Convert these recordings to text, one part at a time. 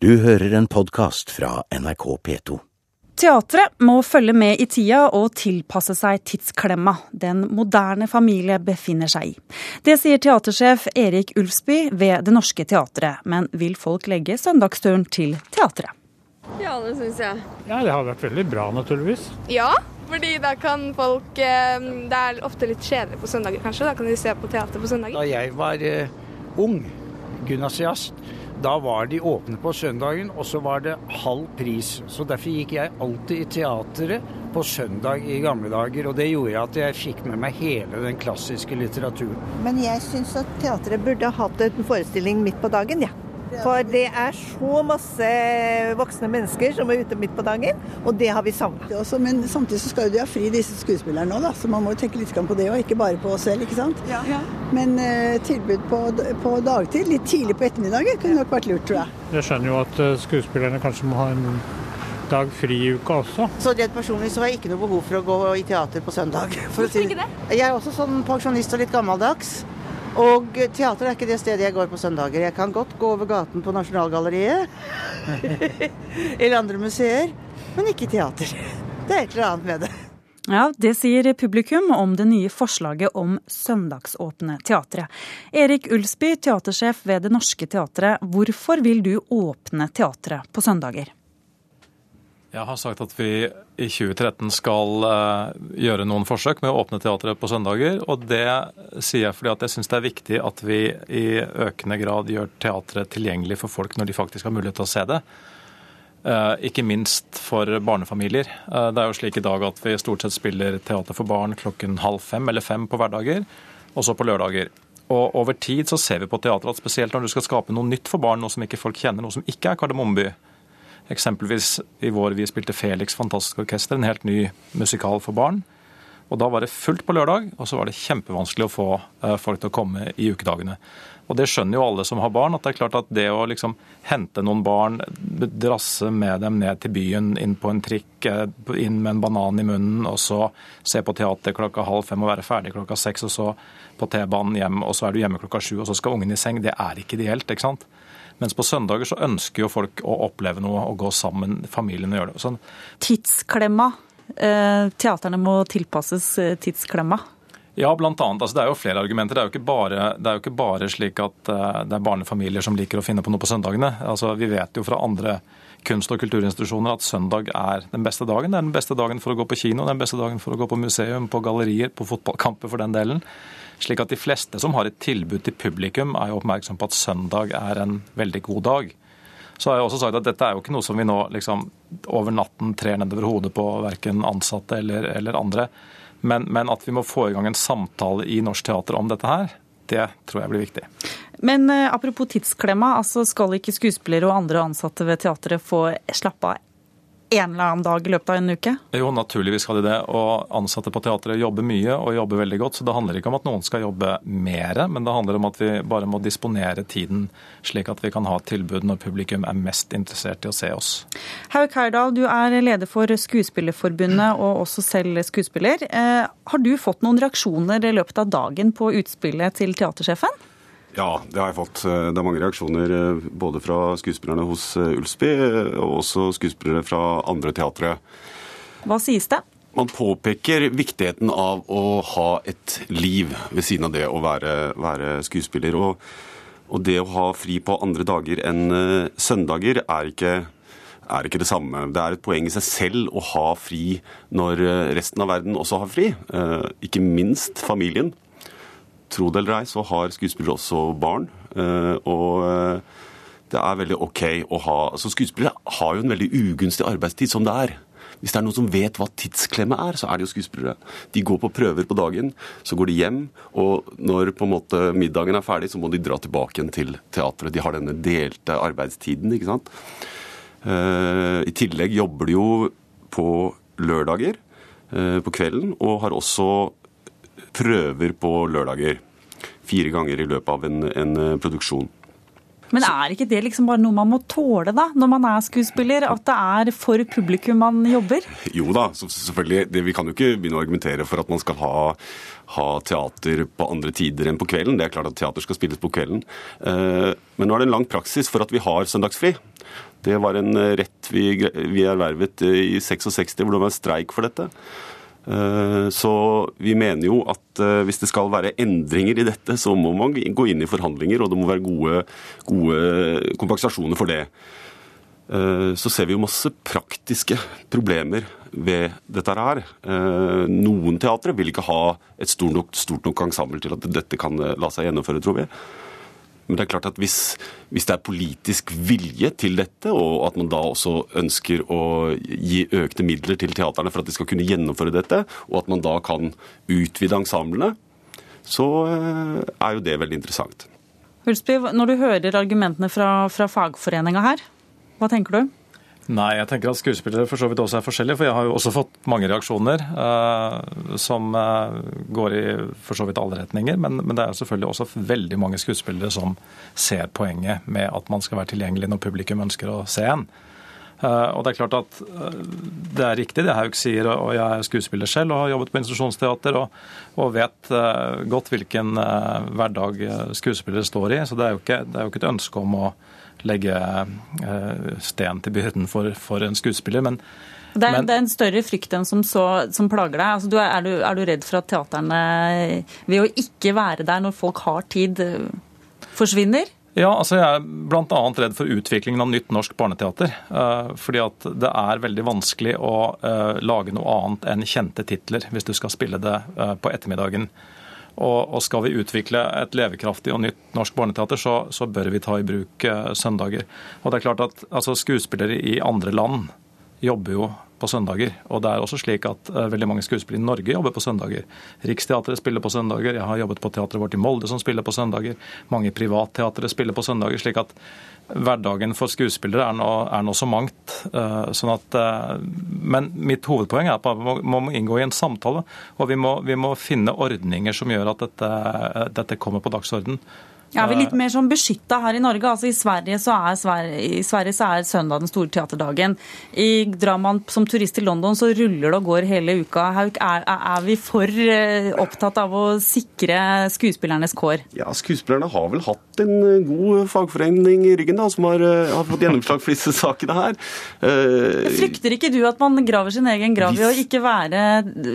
Du hører en podkast fra NRK P2. Teatret må følge med i tida og tilpasse seg tidsklemma den moderne familie befinner seg i. Det sier teatersjef Erik Ulfsby ved Det Norske Teatret, men vil folk legge søndagsturen til teatret? Ja, det syns jeg. Ja, det har vært veldig bra, naturligvis. Ja, fordi da kan folk eh, Det er ofte litt kjedelig på søndager, kanskje. Da kan de se på teater på søndager. Da jeg var eh, ung gymnasiast, da var de åpne på søndagen, og så var det halv pris. Så derfor gikk jeg alltid i teateret på søndag i gamle dager. Og det gjorde at jeg fikk med meg hele den klassiske litteraturen. Men jeg syns at teatret burde hatt en forestilling midt på dagen, ja. For det er så masse voksne mennesker som er ute midt på dagen, og det har vi savna. Men samtidig så skal jo de ha fri, disse skuespillerne òg, så man må jo tenke litt på det òg, ikke bare på oss selv, ikke sant. Men eh, tilbud på, på dagtid, litt tidlig på ettermiddagen, kunne nok vært lurt, tror jeg. Jeg skjønner jo at eh, skuespillerne kanskje må ha en dag fri i uka også. Så rent personlig så har jeg ikke noe behov for å gå i teater på søndag. For å si det? Jeg er også sånn pensjonist og litt gammeldags. Og teater er ikke det stedet jeg går på søndager. Jeg kan godt gå over gaten på Nasjonalgalleriet eller andre museer, men ikke teater. Det er et eller annet med det. Ja, Det sier publikum om det nye forslaget om søndagsåpne teatre. Erik Ulsby, teatersjef ved Det Norske Teatret. Hvorfor vil du åpne teatret på søndager? Jeg har sagt at vi i 2013 skal uh, gjøre noen forsøk med å åpne teatret på søndager. Og det sier jeg fordi at jeg syns det er viktig at vi i økende grad gjør teatret tilgjengelig for folk når de faktisk har mulighet til å se det. Uh, ikke minst for barnefamilier. Uh, det er jo slik i dag at vi stort sett spiller teater for barn klokken halv fem eller fem på hverdager, og så på lørdager. Og over tid så ser vi på teatret at spesielt når du skal skape noe nytt for barn, noe som ikke folk kjenner, noe som ikke er Kardemommeby, Eksempelvis i vår vi spilte Felix Fantastisk Orkester, en helt ny musikal for barn. Og Da var det fullt på lørdag, og så var det kjempevanskelig å få eh, folk til å komme i ukedagene. Og Det skjønner jo alle som har barn, at det er klart at det å liksom hente noen barn, drasse med dem ned til byen, inn på en trikk, eh, inn med en banan i munnen, og så se på teater klokka halv fem og være ferdig klokka seks, og så på T-banen hjem, og så er du hjemme klokka sju, og så skal ungen i seng, det er ikke ideelt. ikke sant? Mens på søndager så ønsker jo folk å oppleve noe og gå sammen, familien og gjøre det. Sånn. Tidsklemma. Eh, teaterne må tilpasses eh, tidsklemma. Ja, blant annet. Altså, det er jo flere argumenter. Det er jo ikke bare, jo ikke bare slik at uh, det er barnefamilier som liker å finne på noe på søndagene. Altså, vi vet jo fra andre kunst- og kulturinstitusjoner at søndag er den beste dagen. Det er den beste dagen for å gå på kino, den beste dagen for å gå på museum, på gallerier, på fotballkamper for den delen. Slik at de fleste som har et tilbud til publikum, er jo oppmerksom på at søndag er en veldig god dag. Så har jeg også sagt at dette er jo ikke noe som vi nå liksom over natten trer nedover hodet på verken ansatte eller, eller andre. Men, men, at vi må få i gang en samtale i norsk teater om dette her, det tror jeg blir viktig. Men eh, apropos tidsklemma, altså skal ikke skuespillere og andre ansatte ved teatret få slappe av en eller annen dag i løpet av en uke? Jo, naturligvis skal de det. Og ansatte på teatret jobber mye og jobber veldig godt. Så det handler ikke om at noen skal jobbe mer, men det handler om at vi bare må disponere tiden slik at vi kan ha tilbud når publikum er mest interessert i å se oss. Hauk Heyerdahl, du er leder for Skuespillerforbundet og også selv skuespiller. Eh, har du fått noen reaksjoner i løpet av dagen på utspillet til teatersjefen? Ja, det har jeg fått. Det er mange reaksjoner eh, både fra skuespillerne hos eh, Ulsby og også skuespillere fra andre teatre. Hva sies det? Man påpeker viktigheten av å ha et liv ved siden av det å være, være skuespiller. Og, og, det å ha fri på andre dager enn eh, søndager er ikke, er ikke det samme. Det er et poeng i seg selv å ha fri når resten av verden også har fri. Ikke minst familien tro det eller ei, så har skuespillere også barn. Eh, og eh, det er veldig OK å ha Så Skuespillere har jo en veldig ugunstig arbeidstid som det er. Hvis det er noen som vet hva tidsklemme er, så er det jo skuespillere. De går på prøver på dagen, så går de hjem, og når på en måte middagen er ferdig, så må de dra tilbake igjen til teatret. De har denne delte arbeidstiden, ikke sant. Eh, I tillegg jobber de jo på lørdager på kvelden, og har også prøver på lørdager. Fire ganger i løpet av en, en eh, produksjon. Men er ikke det liksom bare noe man må tåle, da, når man er skuespiller? At det er for publikum man jobber? Jo da, selvfølgelig. Det, vi kan jo ikke begynne å argumentere for at man skal ha, ha, teater på andre tider enn på kvelden. Det er klart at teater skal spilles på kvelden. Eh, men nå er det en lang praksis for at vi har søndagsfri. Det var en rett vi, vi ervervet i 66, hvor det var en streik for dette. Så vi mener jo at hvis det skal være endringer i dette, så må man gå inn i forhandlinger, og det må være gode, gode kompensasjoner for det. Eh, så ser vi jo masse praktiske problemer ved dette her. Eh, noen teatre vil ikke ha et stort nok, stort nok ensemble til at dette kan eh, la seg gjennomføre, tror vi. Men det er klart at hvis, hvis, det er politisk vilje til dette, og at man da også ønsker å gi økte midler til teaterne for at de skal kunne gjennomføre dette, og at man da kan utvide ensemblene, så er jo det veldig interessant. Hulsby, når du hører argumentene fra, fra fagforeninga her, hva tenker du? Nei, jeg tenker at skuespillere for så vidt også er forskjellige. For jeg har jo også fått mange reaksjoner uh, som uh, går i for så vidt alle retninger. Men, men, det er selvfølgelig også veldig mange skuespillere som ser poenget med at man skal være tilgjengelig når publikum ønsker å se en. Uh, og Det er klart at det er riktig det Haug sier, og jeg er skuespiller selv og har jobbet på institusjonsteater og, og vet godt hvilken hverdag skuespillere står i. Så det er ikke, det er jo ikke et ønske om å legge eh, sten til byrden for, for en skuespiller. men det er, det er, en større frykt enn som, så, som plager deg. Altså, du er, er, du, er, du, redd for at teaterne, ved å ikke være der når folk har tid, forsvinner? Ja, altså jeg er bl.a. redd for utviklingen av nytt norsk barneteater. Eh, fordi at det er veldig vanskelig å eh, lage noe annet enn kjente titler hvis du skal spille det på ettermiddagen. Og, og, skal vi utvikle et levekraftig og nytt norsk barneteater, så, så bør vi ta i bruk uh, søndager. Og det er klart at altså, Skuespillere i andre land jobber jo på søndager. Og det er også slik at uh, veldig mange skuespillere i Norge jobber på søndager. Riksteatret spiller på søndager. Jeg har jobbet på teatret vårt i Molde som spiller på søndager. Mange privatteatre spiller på søndager. slik at hverdagen for skuespillere er nå, er nå så mangt. Uh, sånn at, uh, men mitt hovedpoeng er at man må, må inngå i en samtale. Og vi må, vi må finne ordninger som gjør at dette, dette kommer på dagsorden. Ja, vi er litt mer sånn beskytta her i Norge. Altså I Sverige så er, Sverige, i Sverige så er søndag den store teaterdagen. I Drar man som turist til London, så ruller det og går hele uka. Hauk, er, er, vi for eh, opptatt av å sikre skuespillernes kår? Ja, skuespillerne har vel hatt en eh, god fagforening i ryggen da, som har, eh, har fått gjennomslag for disse sakene her. Uh, Frykter ikke du at man graver sin egen grav ved å ikke være,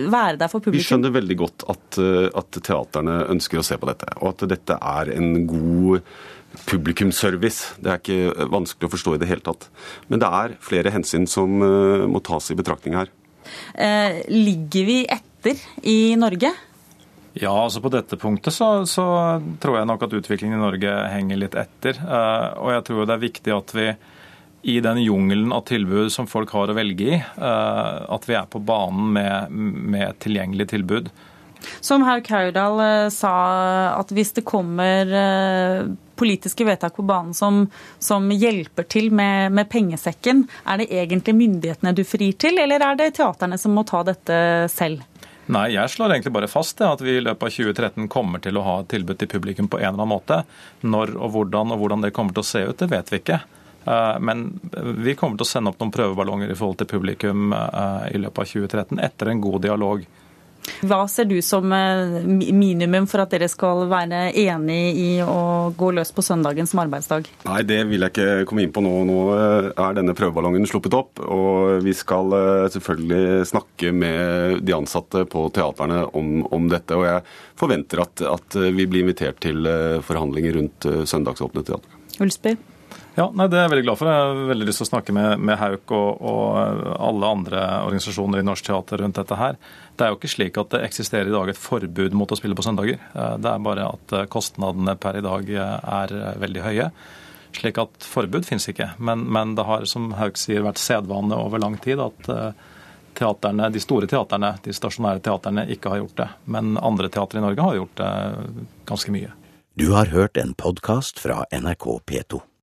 være, der for publikum? Vi skjønner veldig godt at, at teaterne ønsker å se på dette, og at dette er en god publikumsservice. Det er ikke vanskelig å forstå i det hele tatt. Men det er flere hensyn som uh, må tas i betraktning her. Eh, ligger vi etter i Norge? Ja, altså på dette punktet så, så, tror jeg nok at utviklingen i Norge henger litt etter. Eh, og jeg tror det er viktig at vi i den jungelen av tilbud som folk har å velge i, eh, at vi er på banen med, med tilgjengelig tilbud. Som herr Haudal eh, sa, at hvis det kommer eh, politiske vedtak på banen som, som hjelper til med, med, pengesekken, er det egentlig myndighetene du frir til, eller er det teaterne som må ta dette selv? Nei, jeg slår egentlig bare fast det, at vi i løpet av 2013 kommer til å ha et tilbud til publikum på en eller annen måte. Når og hvordan og hvordan det kommer til å se ut, det vet vi ikke. Eh, men vi kommer til å sende opp noen prøveballonger i forhold til publikum i løpet av 2013 etter en god dialog hva ser du som eh, minimum for at dere skal være enig i å gå løs på søndagen som arbeidsdag? Nei, det vil jeg ikke komme inn på nå. Nå eh, er denne prøveballongen sluppet opp. Og vi skal eh, selvfølgelig snakke med de ansatte på teaterne om, om dette. Og jeg forventer at, at, vi blir invitert til forhandlinger rundt søndagsåpne teater. Ulsby? Ja, nei, Det er jeg veldig glad for. Jeg har veldig lyst til å snakke med, med Hauk og, og, alle andre organisasjoner i norsk teater rundt dette her. Det er jo ikke slik at det eksisterer i dag et forbud mot å spille på søndager. Eh, det er bare at eh, kostnadene per i dag eh, er veldig høye. Slik at forbud finnes ikke. Men, men det har, som Haug sier, vært sedvane over lang tid at teaterne, de store teaterne, de stasjonære teaterne, ikke har gjort det. Men andre teatre i Norge har gjort det ganske mye. Du har hørt en podkast fra NRK P2.